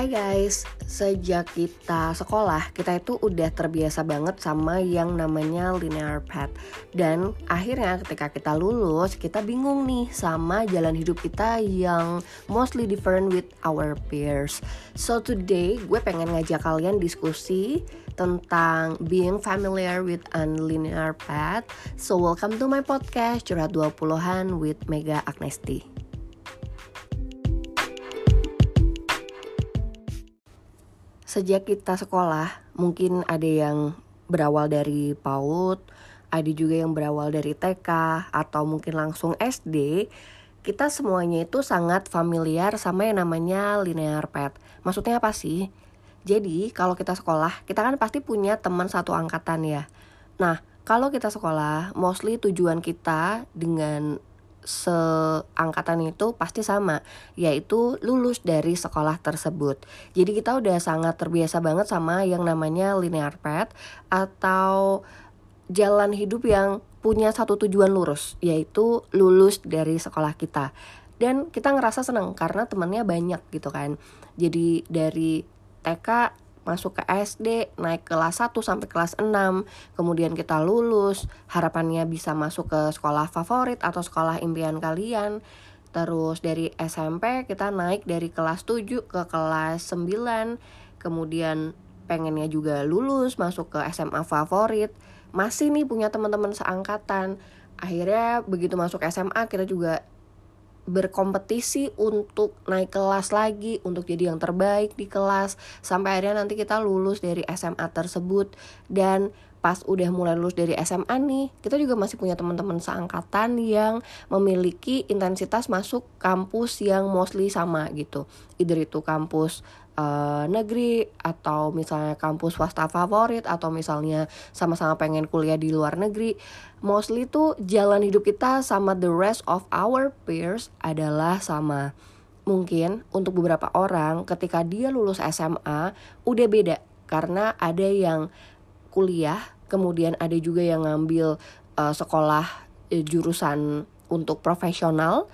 Hai guys, sejak kita sekolah kita itu udah terbiasa banget sama yang namanya linear path. Dan akhirnya ketika kita lulus kita bingung nih sama jalan hidup kita yang mostly different with our peers. So today gue pengen ngajak kalian diskusi tentang being familiar with unlinear path. So welcome to my podcast Curhat 20-an with Mega Agnesti Sejak kita sekolah, mungkin ada yang berawal dari PAUD, ada juga yang berawal dari TK, atau mungkin langsung SD. Kita semuanya itu sangat familiar sama yang namanya linear path. Maksudnya apa sih? Jadi, kalau kita sekolah, kita kan pasti punya teman satu angkatan ya. Nah, kalau kita sekolah, mostly tujuan kita dengan seangkatan itu pasti sama, yaitu lulus dari sekolah tersebut. Jadi kita udah sangat terbiasa banget sama yang namanya linear path atau jalan hidup yang punya satu tujuan lurus, yaitu lulus dari sekolah kita. Dan kita ngerasa seneng karena temannya banyak gitu kan. Jadi dari TK masuk ke SD, naik kelas 1 sampai kelas 6, kemudian kita lulus, harapannya bisa masuk ke sekolah favorit atau sekolah impian kalian. Terus dari SMP kita naik dari kelas 7 ke kelas 9, kemudian pengennya juga lulus masuk ke SMA favorit. Masih nih punya teman-teman seangkatan. Akhirnya begitu masuk SMA kita juga berkompetisi untuk naik kelas lagi untuk jadi yang terbaik di kelas sampai akhirnya nanti kita lulus dari SMA tersebut. Dan pas udah mulai lulus dari SMA nih kita juga masih punya teman-teman seangkatan yang memiliki intensitas masuk kampus yang mostly sama gitu. Either itu kampus uh, negeri atau misalnya kampus swasta favorit atau misalnya sama-sama pengen kuliah di luar negeri mostly tuh jalan hidup kita sama the rest of our peers adalah sama. Mungkin untuk beberapa orang ketika dia lulus SMA udah beda. Karena ada yang kuliah kemudian ada juga yang ngambil uh, sekolah uh, jurusan untuk profesional.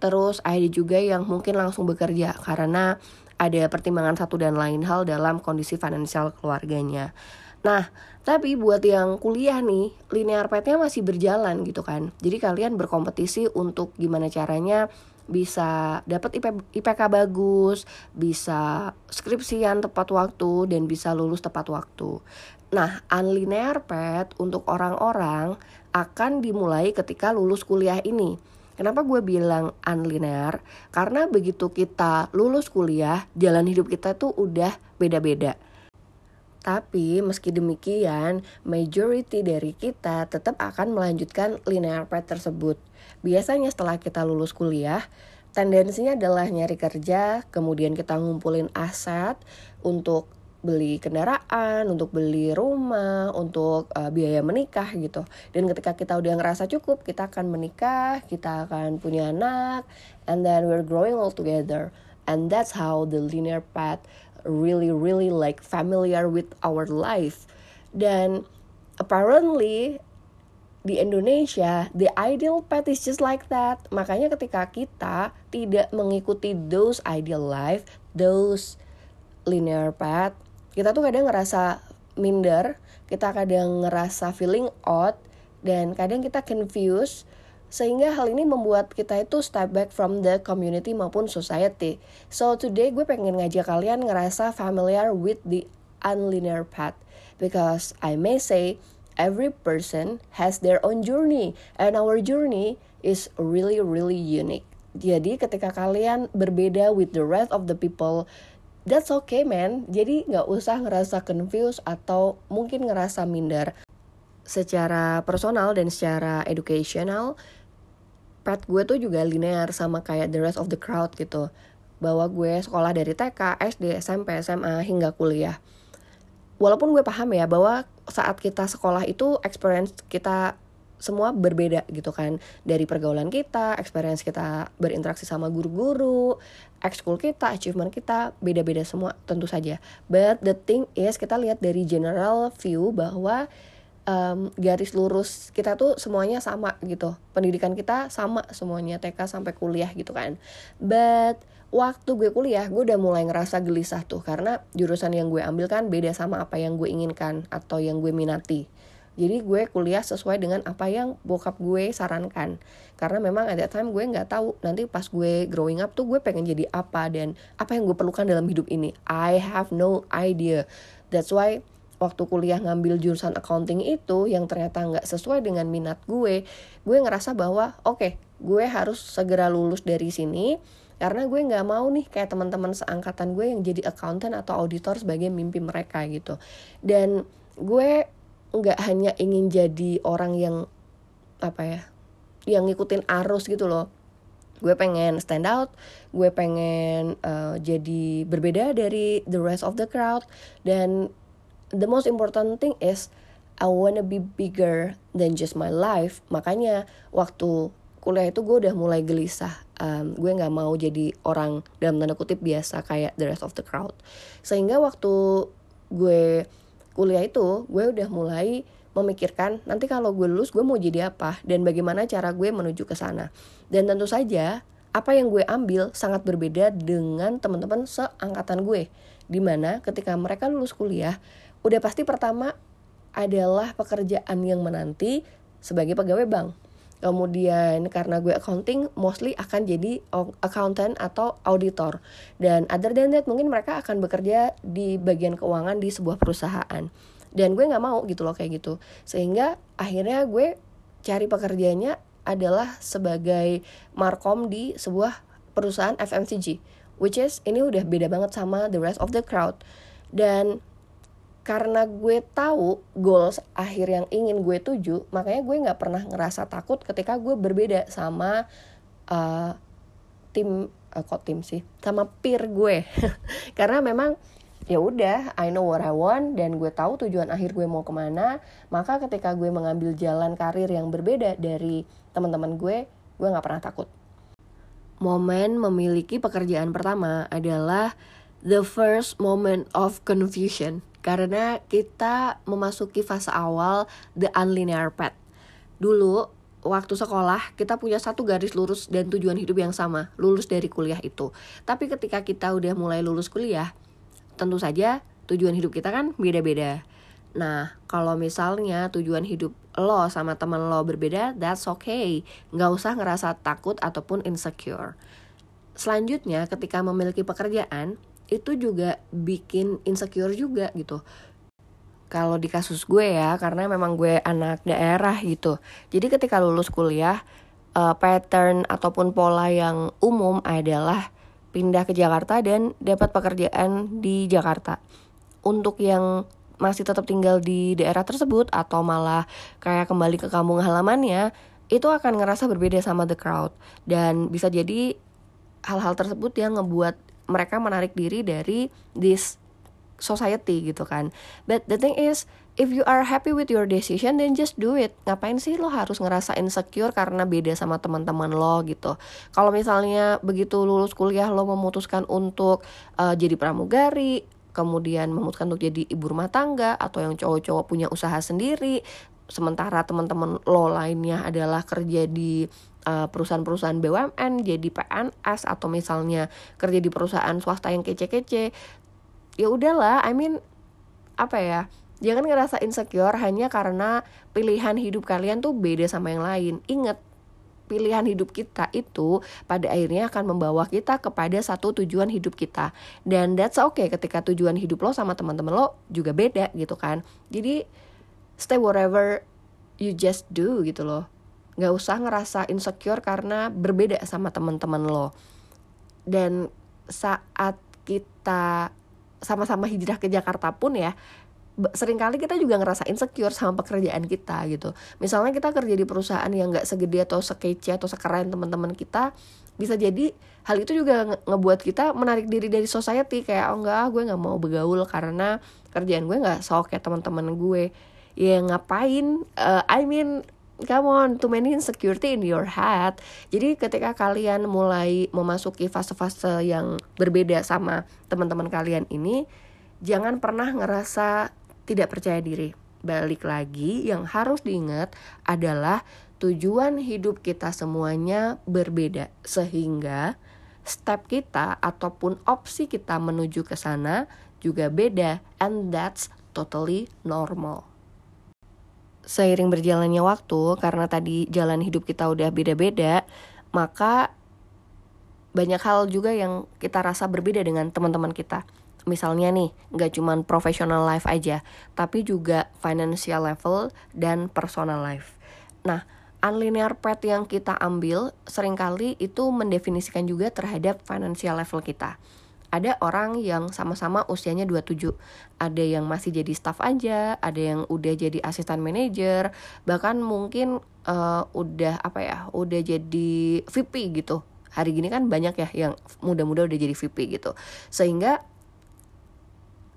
Terus ada juga yang mungkin langsung bekerja karena ada pertimbangan satu dan lain hal dalam kondisi finansial keluarganya. Nah, tapi buat yang kuliah nih, linear path-nya masih berjalan gitu kan. Jadi kalian berkompetisi untuk gimana caranya bisa dapat IP, IPK bagus, bisa skripsian tepat waktu dan bisa lulus tepat waktu. Nah, unlinear path untuk orang-orang akan dimulai ketika lulus kuliah ini. Kenapa gue bilang unlinear? Karena begitu kita lulus kuliah, jalan hidup kita tuh udah beda-beda. Tapi meski demikian, majority dari kita tetap akan melanjutkan linear path tersebut. Biasanya setelah kita lulus kuliah, tendensinya adalah nyari kerja, kemudian kita ngumpulin aset untuk beli kendaraan, untuk beli rumah, untuk uh, biaya menikah gitu. Dan ketika kita udah ngerasa cukup, kita akan menikah, kita akan punya anak, and then we're growing all together. And that's how the linear path really really like familiar with our life. Dan apparently di Indonesia the ideal path is just like that. Makanya ketika kita tidak mengikuti those ideal life, those linear path, kita tuh kadang ngerasa minder kita kadang ngerasa feeling odd dan kadang kita confused sehingga hal ini membuat kita itu step back from the community maupun society. So today gue pengen ngajak kalian ngerasa familiar with the unlinear path because I may say every person has their own journey and our journey is really really unique. Jadi ketika kalian berbeda with the rest of the people that's okay man. Jadi nggak usah ngerasa confused atau mungkin ngerasa minder. Secara personal dan secara educational path gue tuh juga linear sama kayak the rest of the crowd gitu. Bahwa gue sekolah dari TK, SD, SMP, SMA hingga kuliah. Walaupun gue paham ya bahwa saat kita sekolah itu experience kita semua berbeda gitu kan. Dari pergaulan kita, experience kita berinteraksi sama guru-guru, ekskul kita, achievement kita beda-beda semua tentu saja. But the thing is kita lihat dari general view bahwa um, garis lurus kita tuh semuanya sama gitu. Pendidikan kita sama semuanya TK sampai kuliah gitu kan. But waktu gue kuliah gue udah mulai ngerasa gelisah tuh. Karena jurusan yang gue ambil kan beda sama apa yang gue inginkan atau yang gue minati jadi gue kuliah sesuai dengan apa yang bokap gue sarankan. Karena memang that time gue nggak tahu nanti pas gue growing up tuh gue pengen jadi apa dan apa yang gue perlukan dalam hidup ini. I have no idea. That's why waktu kuliah ngambil jurusan accounting itu yang ternyata nggak sesuai dengan minat gue gue ngerasa bahwa oke okay, gue harus segera lulus dari sini karena gue nggak mau nih kayak teman-teman seangkatan gue yang jadi accountant atau auditor sebagai mimpi mereka gitu. Dan gue nggak hanya ingin jadi orang yang apa ya yang ngikutin arus gitu loh. Gue pengen stand out gue pengen uh, jadi berbeda dari the rest of the crowd dan the most important thing is I wanna be bigger than just my life. Makanya waktu kuliah itu gue udah mulai gelisah um, gue nggak mau jadi orang dalam tanda kutip biasa kayak the rest of the crowd. Sehingga waktu gue kuliah itu gue udah mulai memikirkan nanti kalau gue lulus gue mau jadi apa? Dan bagaimana cara gue menuju ke sana? Dan tentu saja apa yang gue ambil sangat berbeda dengan teman-teman seangkatan gue. Di mana ketika mereka lulus kuliah udah pasti pertama adalah pekerjaan yang menanti sebagai pegawai bank kemudian karena gue accounting mostly akan jadi accountant atau auditor. Dan other than that mungkin mereka akan bekerja di bagian keuangan di sebuah perusahaan. Dan gue nggak mau gitu loh kayak gitu. Sehingga akhirnya gue cari pekerjaannya adalah sebagai markom di sebuah perusahaan FMCG which is ini udah beda banget sama the rest of the crowd. Dan karena gue tahu goals akhir yang ingin gue tuju makanya gue nggak pernah ngerasa takut ketika gue berbeda sama uh, tim uh, kok tim sih? Sama peer gue. Karena memang ya udah I know what I want dan gue tahu tujuan akhir gue mau ke mana maka ketika gue mengambil jalan karir yang berbeda dari teman-teman gue gue nggak pernah takut. Momen memiliki pekerjaan pertama adalah the first moment of confusion karena kita memasuki fase awal the unlinear path dulu waktu sekolah kita punya satu garis lurus dan tujuan hidup yang sama lulus dari kuliah itu tapi ketika kita udah mulai lulus kuliah tentu saja tujuan hidup kita kan beda-beda. Nah, kalau misalnya tujuan hidup lo sama teman lo berbeda, that's okay. Nggak usah ngerasa takut ataupun insecure. Selanjutnya, ketika memiliki pekerjaan, itu juga bikin insecure juga gitu. Kalau di kasus gue ya, karena memang gue anak daerah gitu. Jadi ketika lulus kuliah, uh, pattern ataupun pola yang umum adalah pindah ke Jakarta dan dapat pekerjaan di Jakarta. Untuk yang masih tetap tinggal di daerah tersebut atau malah kayak kembali ke kampung halamannya, itu akan ngerasa berbeda sama the crowd dan bisa jadi hal-hal tersebut yang ngebuat mereka menarik diri dari this society gitu kan. But the thing is, if you are happy with your decision then just do it. Ngapain sih lo harus ngerasa insecure karena beda sama teman-teman lo gitu. Kalau misalnya begitu lulus kuliah lo memutuskan untuk uh, jadi pramugari, kemudian memutuskan untuk jadi ibu rumah tangga atau yang cowok-cowok punya usaha sendiri, sementara teman-teman lo lainnya adalah kerja di perusahaan-perusahaan BUMN jadi PNS atau misalnya kerja di perusahaan swasta yang kece-kece ya udahlah I mean apa ya jangan ngerasa insecure hanya karena pilihan hidup kalian tuh beda sama yang lain. Ingat pilihan hidup kita itu pada akhirnya akan membawa kita kepada satu tujuan hidup kita. Dan that's okay ketika tujuan hidup lo sama teman-teman lo juga beda gitu kan. Jadi stay whatever you just do gitu loh nggak usah ngerasa insecure karena berbeda sama teman-teman lo. Dan saat kita sama-sama hijrah ke Jakarta pun ya sering kali kita juga ngerasa insecure sama pekerjaan kita gitu. Misalnya kita kerja di perusahaan yang nggak segede atau sekece atau sekeren teman-teman kita bisa jadi hal itu juga nge ngebuat kita menarik diri dari society. Kayak oh enggak gue nggak mau bergaul karena kerjaan gue nggak sok kayak teman-teman gue. Ya ngapain uh, I mean come on too many insecurity in your head. Jadi ketika kalian mulai memasuki fase-fase yang berbeda sama teman-teman kalian ini jangan pernah ngerasa tidak percaya diri. Balik lagi yang harus diingat adalah tujuan hidup kita semuanya berbeda. Sehingga step kita ataupun opsi kita menuju ke sana juga beda and that's totally normal. Seiring berjalannya waktu karena tadi jalan hidup kita udah beda-beda, maka banyak hal juga yang kita rasa berbeda dengan teman-teman kita. Misalnya nih, nggak cuma professional life aja, tapi juga financial level dan personal life. Nah, unlinear path yang kita ambil sering kali itu mendefinisikan juga terhadap financial level kita. Ada orang yang sama-sama usianya 27, ada yang masih jadi staff aja, ada yang udah jadi asisten manager, bahkan mungkin uh, udah apa ya, udah jadi VP gitu. Hari gini kan banyak ya yang muda-muda udah jadi VP gitu. Sehingga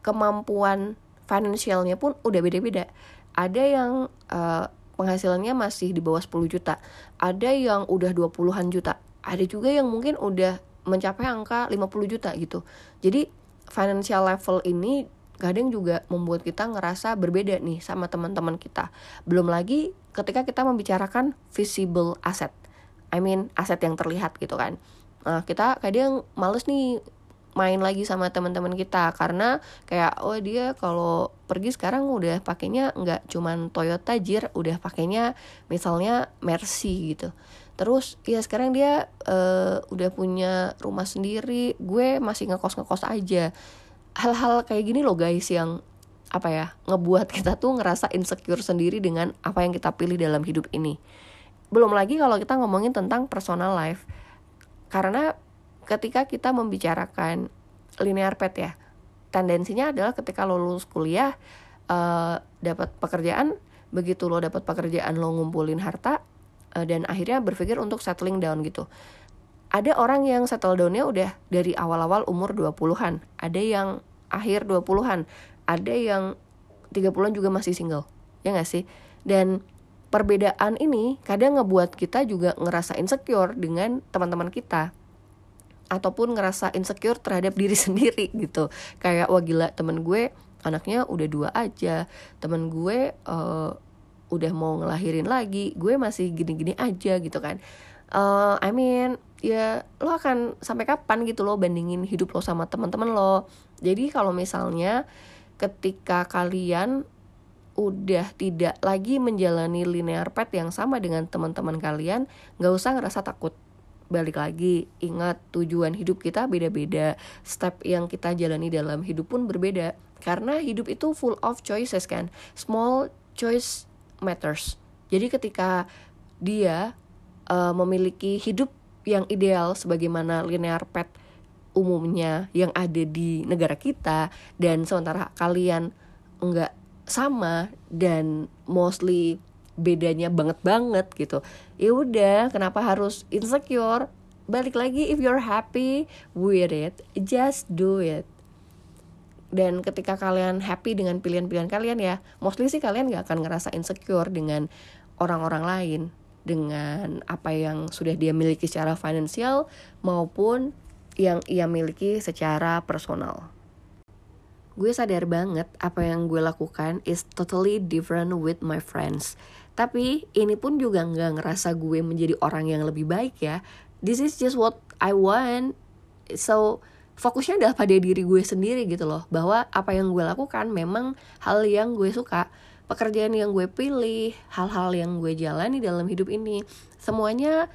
kemampuan finansialnya pun udah beda-beda. Ada yang uh, penghasilannya masih di bawah 10 juta. Ada yang udah 20-an juta. Ada juga yang mungkin udah mencapai angka 50 juta gitu. Jadi financial level ini kadang juga membuat kita ngerasa berbeda nih sama teman-teman kita. Belum lagi ketika kita membicarakan visible asset. I mean aset yang terlihat gitu kan. Nah, kita kadang males nih main lagi sama teman-teman kita karena kayak oh dia kalau pergi sekarang udah pakainya nggak cuman Toyota Jir udah pakainya misalnya Mercy gitu terus ya sekarang dia uh, udah punya rumah sendiri gue masih ngekos ngekos aja. Hal-hal kayak gini loh guys yang apa ya ngebuat kita tuh ngerasa insecure sendiri dengan apa yang kita pilih dalam hidup ini. Belum lagi kalau kita ngomongin tentang personal life. Karena ketika kita membicarakan linear path ya tendensinya adalah ketika lo lulus kuliah uh, dapat pekerjaan begitu lo dapat pekerjaan lo ngumpulin harta uh, dan akhirnya berpikir untuk settling down gitu. Ada orang yang settle downnya udah dari awal-awal umur 20-an ada yang akhir 20-an ada yang 30-an juga masih single. Ya gak sih? Dan perbedaan ini kadang ngebuat kita juga ngerasa insecure dengan teman-teman kita. Ataupun ngerasa insecure terhadap diri sendiri gitu. Kayak wah gila temen gue anaknya udah dua aja. Temen gue uh, udah mau ngelahirin lagi gue masih gini-gini aja gitu kan. Uh, I mean ya lo akan sampai kapan gitu lo bandingin hidup lo sama teman-teman lo. Jadi kalau misalnya ketika kalian udah tidak lagi menjalani linear path yang sama dengan teman-teman kalian nggak usah ngerasa takut. Balik lagi ingat tujuan hidup kita beda-beda. Step yang kita jalani dalam hidup pun berbeda. Karena hidup itu full of choices kan. Small choice matters. Jadi ketika dia uh, memiliki hidup yang ideal sebagaimana linear path umumnya yang ada di negara kita dan sementara kalian enggak sama dan mostly bedanya banget banget gitu ya udah kenapa harus insecure? Balik lagi if you're happy with it just do it dan ketika kalian happy dengan pilihan-pilihan kalian ya mostly sih kalian gak akan ngerasa insecure dengan orang-orang lain dengan apa yang sudah dia miliki secara finansial maupun yang ia miliki secara personal gue sadar banget apa yang gue lakukan is totally different with my friends tapi ini pun juga nggak ngerasa gue menjadi orang yang lebih baik ya. This is just what I want. So fokusnya adalah pada diri gue sendiri gitu loh. Bahwa apa yang gue lakukan memang hal yang gue suka. Pekerjaan yang gue pilih, hal-hal yang gue jalani dalam hidup ini. Semuanya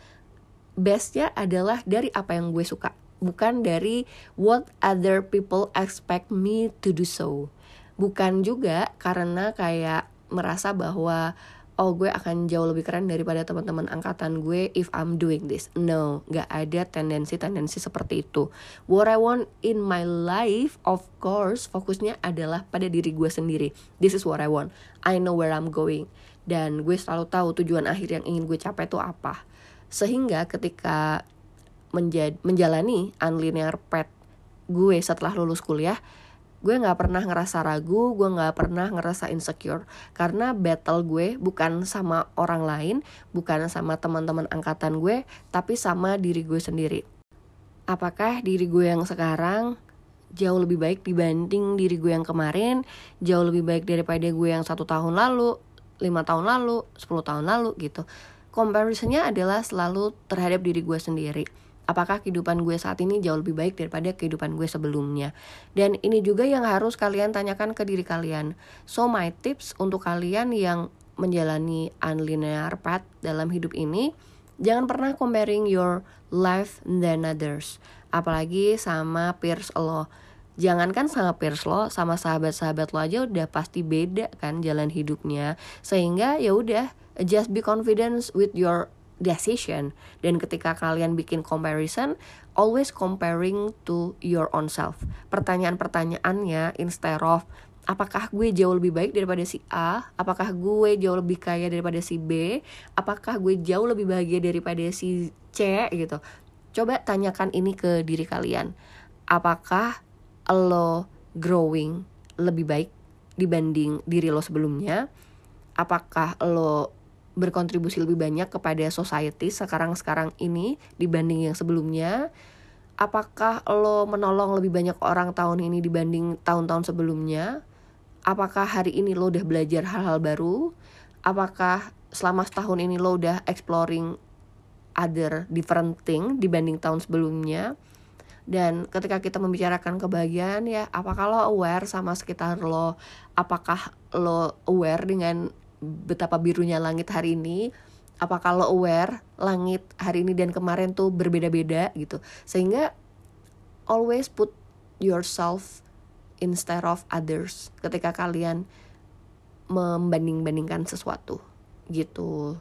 bestnya adalah dari apa yang gue suka. Bukan dari what other people expect me to do so. Bukan juga karena kayak merasa bahwa oh gue akan jauh lebih keren daripada teman-teman angkatan gue if I'm doing this. No, gak ada tendensi-tendensi seperti itu. What I want in my life, of course, fokusnya adalah pada diri gue sendiri. This is what I want. I know where I'm going. Dan gue selalu tahu tujuan akhir yang ingin gue capai itu apa. Sehingga ketika menjalani unlinear path gue setelah lulus kuliah, gue nggak pernah ngerasa ragu gue nggak pernah ngerasa insecure. Karena battle gue bukan sama orang lain bukan sama teman-teman angkatan gue tapi sama diri gue sendiri. Apakah diri gue yang sekarang jauh lebih baik dibanding diri gue yang kemarin? Jauh lebih baik daripada gue yang satu tahun lalu lima tahun lalu 10 tahun lalu gitu. Comparisonnya adalah selalu terhadap diri gue sendiri apakah kehidupan gue saat ini jauh lebih baik daripada kehidupan gue sebelumnya. Dan ini juga yang harus kalian tanyakan ke diri kalian. So my tips untuk kalian yang menjalani unlinear path dalam hidup ini jangan pernah comparing your life than others. Apalagi sama peers lo. Jangankan sama peers lo sama sahabat-sahabat lo aja udah pasti beda kan jalan hidupnya. Sehingga ya udah just be confident with your decision. Dan ketika kalian bikin comparison always comparing to your own self. Pertanyaan-pertanyaannya instead of apakah gue jauh lebih baik daripada si A? Apakah gue jauh lebih kaya daripada si B? Apakah gue jauh lebih bahagia daripada si C? Gitu. Coba tanyakan ini ke diri kalian. Apakah lo growing lebih baik dibanding diri lo sebelumnya? Apakah lo berkontribusi lebih banyak kepada society sekarang-sekarang ini dibanding yang sebelumnya? Apakah lo menolong lebih banyak orang tahun ini dibanding tahun-tahun sebelumnya? Apakah hari ini lo udah belajar hal-hal baru? Apakah selama setahun ini lo udah exploring other different thing dibanding tahun sebelumnya? Dan ketika kita membicarakan kebahagiaan ya apakah lo aware sama sekitar lo? Apakah lo aware dengan betapa birunya langit hari ini apakah lo aware langit hari ini dan kemarin tuh berbeda-beda gitu. Sehingga always put yourself instead of others ketika kalian membanding-bandingkan sesuatu gitu.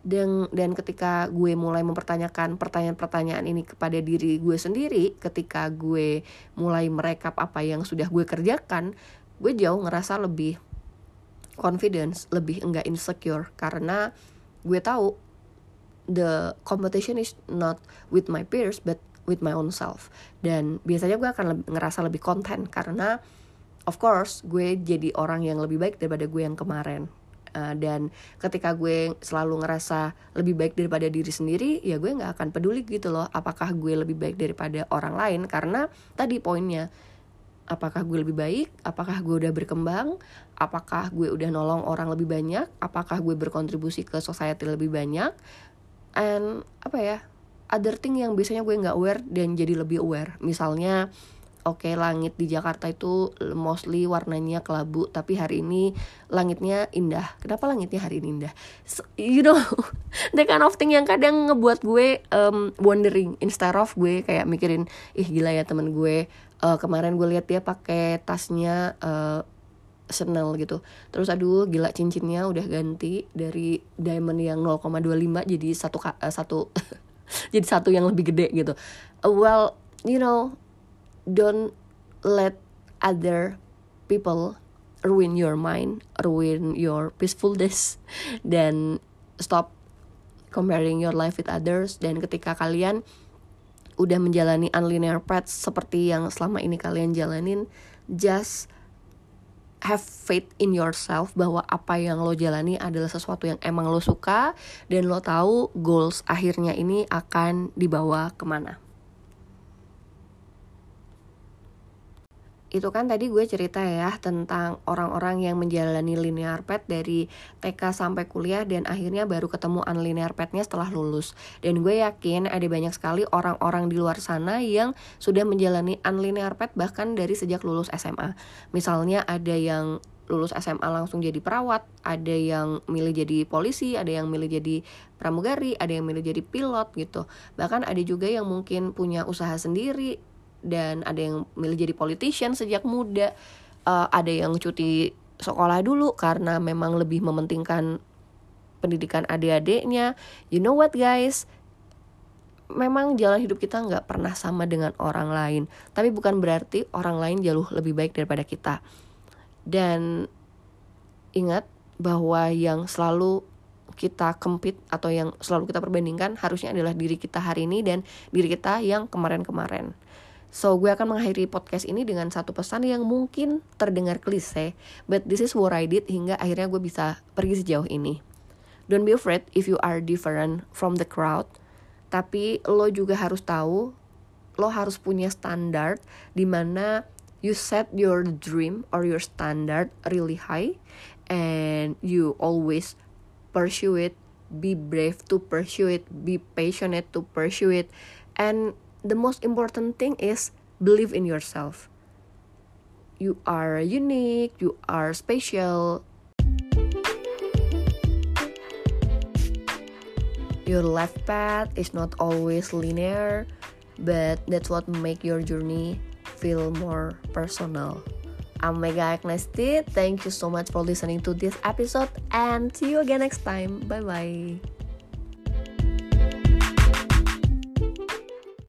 Dan dan ketika gue mulai mempertanyakan pertanyaan-pertanyaan ini kepada diri gue sendiri ketika gue mulai merekap apa yang sudah gue kerjakan gue jauh ngerasa lebih confidence lebih enggak insecure karena gue tahu the competition is not with my peers but with my own self. Dan biasanya gue akan lebih, ngerasa lebih konten karena of course gue jadi orang yang lebih baik daripada gue yang kemarin. Uh, dan ketika gue selalu ngerasa lebih baik daripada diri sendiri ya gue nggak akan peduli gitu loh apakah gue lebih baik daripada orang lain karena tadi poinnya apakah gue lebih baik apakah gue udah berkembang apakah gue udah nolong orang lebih banyak apakah gue berkontribusi ke society lebih banyak and apa ya other thing yang biasanya gue nggak aware dan jadi lebih aware. Misalnya oke okay, langit di Jakarta itu mostly warnanya kelabu tapi hari ini langitnya indah. Kenapa langitnya hari ini indah? So, you know the kind of thing yang kadang ngebuat gue um, wondering instead of gue kayak mikirin ih gila ya temen gue uh, kemarin gue lihat dia pakai tasnya uh, Chanel gitu terus aduh gila cincinnya udah ganti dari diamond yang 0,25 jadi satu uh, satu jadi satu yang lebih gede gitu uh, well you know don't let other people ruin your mind, ruin your peacefulness, dan stop comparing your life with others. Dan ketika kalian udah menjalani unlinear path seperti yang selama ini kalian jalanin, just have faith in yourself bahwa apa yang lo jalani adalah sesuatu yang emang lo suka dan lo tahu goals akhirnya ini akan dibawa ke mana. Itu kan tadi gue cerita ya tentang orang-orang yang menjalani linear path dari TK sampai kuliah dan akhirnya baru ketemu unlinear path-nya setelah lulus. Dan gue yakin ada banyak sekali orang-orang di luar sana yang sudah menjalani unlinear path bahkan dari sejak lulus SMA. Misalnya ada yang lulus SMA langsung jadi perawat, ada yang milih jadi polisi, ada yang milih jadi pramugari, ada yang milih jadi pilot gitu. Bahkan ada juga yang mungkin punya usaha sendiri, dan ada yang milih jadi politician sejak muda. Uh, ada yang cuti sekolah dulu karena memang lebih mementingkan pendidikan adik-adiknya. You know what guys? Memang jalan hidup kita nggak pernah sama dengan orang lain. Tapi bukan berarti orang lain jauh lebih baik daripada kita. Dan ingat bahwa yang selalu kita kempit atau yang selalu kita perbandingkan harusnya adalah diri kita hari ini dan diri kita yang kemarin-kemarin. So, gue akan mengakhiri podcast ini dengan satu pesan yang mungkin terdengar klise, but this is what I did hingga akhirnya gue bisa pergi sejauh ini. Don't be afraid if you are different from the crowd, tapi lo juga harus tahu lo harus punya standar di mana you set your dream or your standard really high and you always pursue it be brave to pursue it be passionate to pursue it and the most important thing is believe in yourself you are unique you are special your life path is not always linear but that's what make your journey feel more personal. I'm Mega Agnesti. Thank you so much for listening to this episode and see you again next time. Bye bye.